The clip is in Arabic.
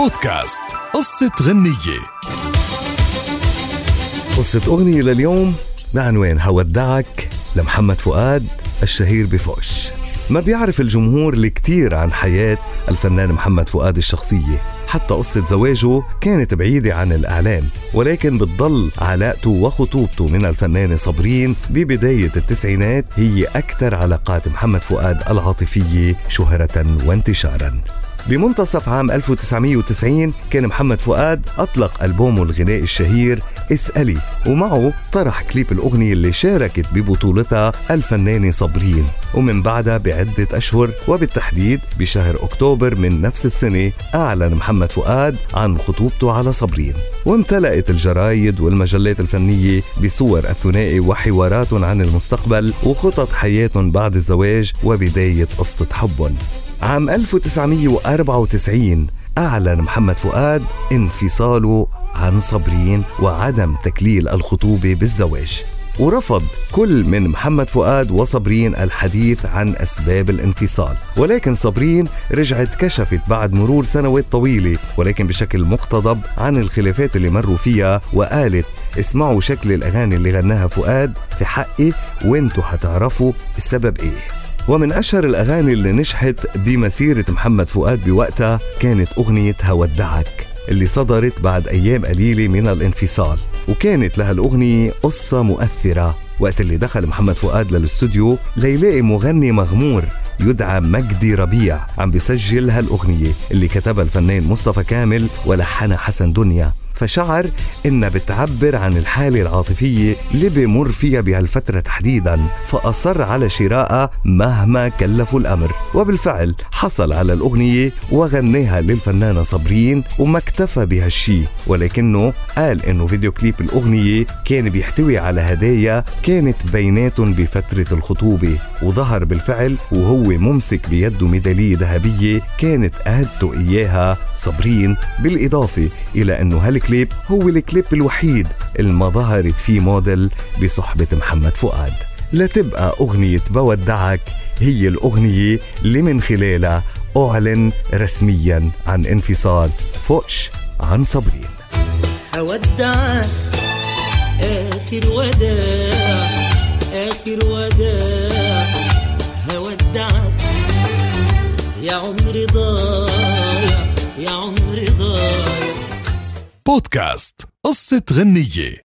بودكاست. قصة غنية. قصة أغنية لليوم بعنوان هودعك لمحمد فؤاد الشهير بفوش. ما بيعرف الجمهور الكثير عن حياة الفنان محمد فؤاد الشخصية. حتى قصة زواجه كانت بعيدة عن الإعلام ولكن بتضل علاقته وخطوبته من الفنانة صابرين ببداية التسعينات هي أكثر علاقات محمد فؤاد العاطفية شهرة وانتشارا. بمنتصف عام 1990 كان محمد فؤاد أطلق ألبومه الغنائي الشهير اسألي ومعه طرح كليب الأغنية اللي شاركت ببطولتها الفنانة صابرين ومن بعدها بعدة أشهر وبالتحديد بشهر أكتوبر من نفس السنة أعلن محمد فؤاد عن خطوبته على صابرين وامتلأت الجرايد والمجلات الفنية بصور الثنائي وحوارات عن المستقبل وخطط حياتهم بعد الزواج وبداية قصة حبهم عام 1994 أعلن محمد فؤاد انفصاله عن صابرين وعدم تكليل الخطوبة بالزواج. ورفض كل من محمد فؤاد وصابرين الحديث عن أسباب الانفصال. ولكن صابرين رجعت كشفت بعد مرور سنوات طويلة ولكن بشكل مقتضب عن الخلافات اللي مروا فيها وقالت اسمعوا شكل الأغاني اللي غناها فؤاد في حقي وانتوا هتعرفوا السبب إيه. ومن أشهر الأغاني اللي نجحت بمسيرة محمد فؤاد بوقتها كانت أغنية هودعك اللي صدرت بعد أيام قليلة من الانفصال. وكانت لها الأغنية قصة مؤثرة. وقت اللي دخل محمد فؤاد للاستوديو ليلاقي مغني مغمور يدعى مجدي ربيع عم بيسجل هالأغنية اللي كتبها الفنان مصطفى كامل ولحنها حسن دنيا. فشعر إنها بتعبر عن الحالة العاطفية اللي بمر فيها بهالفترة تحديدا فأصر على شرائها مهما كلفوا الأمر. وبالفعل حصل على الأغنية وغناها للفنانة صابرين وما اكتفى بهالشي. ولكنه قال إنه فيديو كليب الأغنية كان بيحتوي على هدايا كانت بيناتهم بفترة الخطوبة. وظهر بالفعل وهو ممسك بيده ميدالية ذهبية كانت أهدته إياها صابرين بالإضافة إلى أنه هالكليب الكليب هو الكليب الوحيد اللي ظهرت فيه موديل بصحبة محمد فؤاد. لتبقى أغنية بودعك هي الأغنية اللي من خلالها أعلن رسميا عن انفصال فوش عن صبرين. أودعك آخر وداع آخر وداع. بودكاست قصة غنية.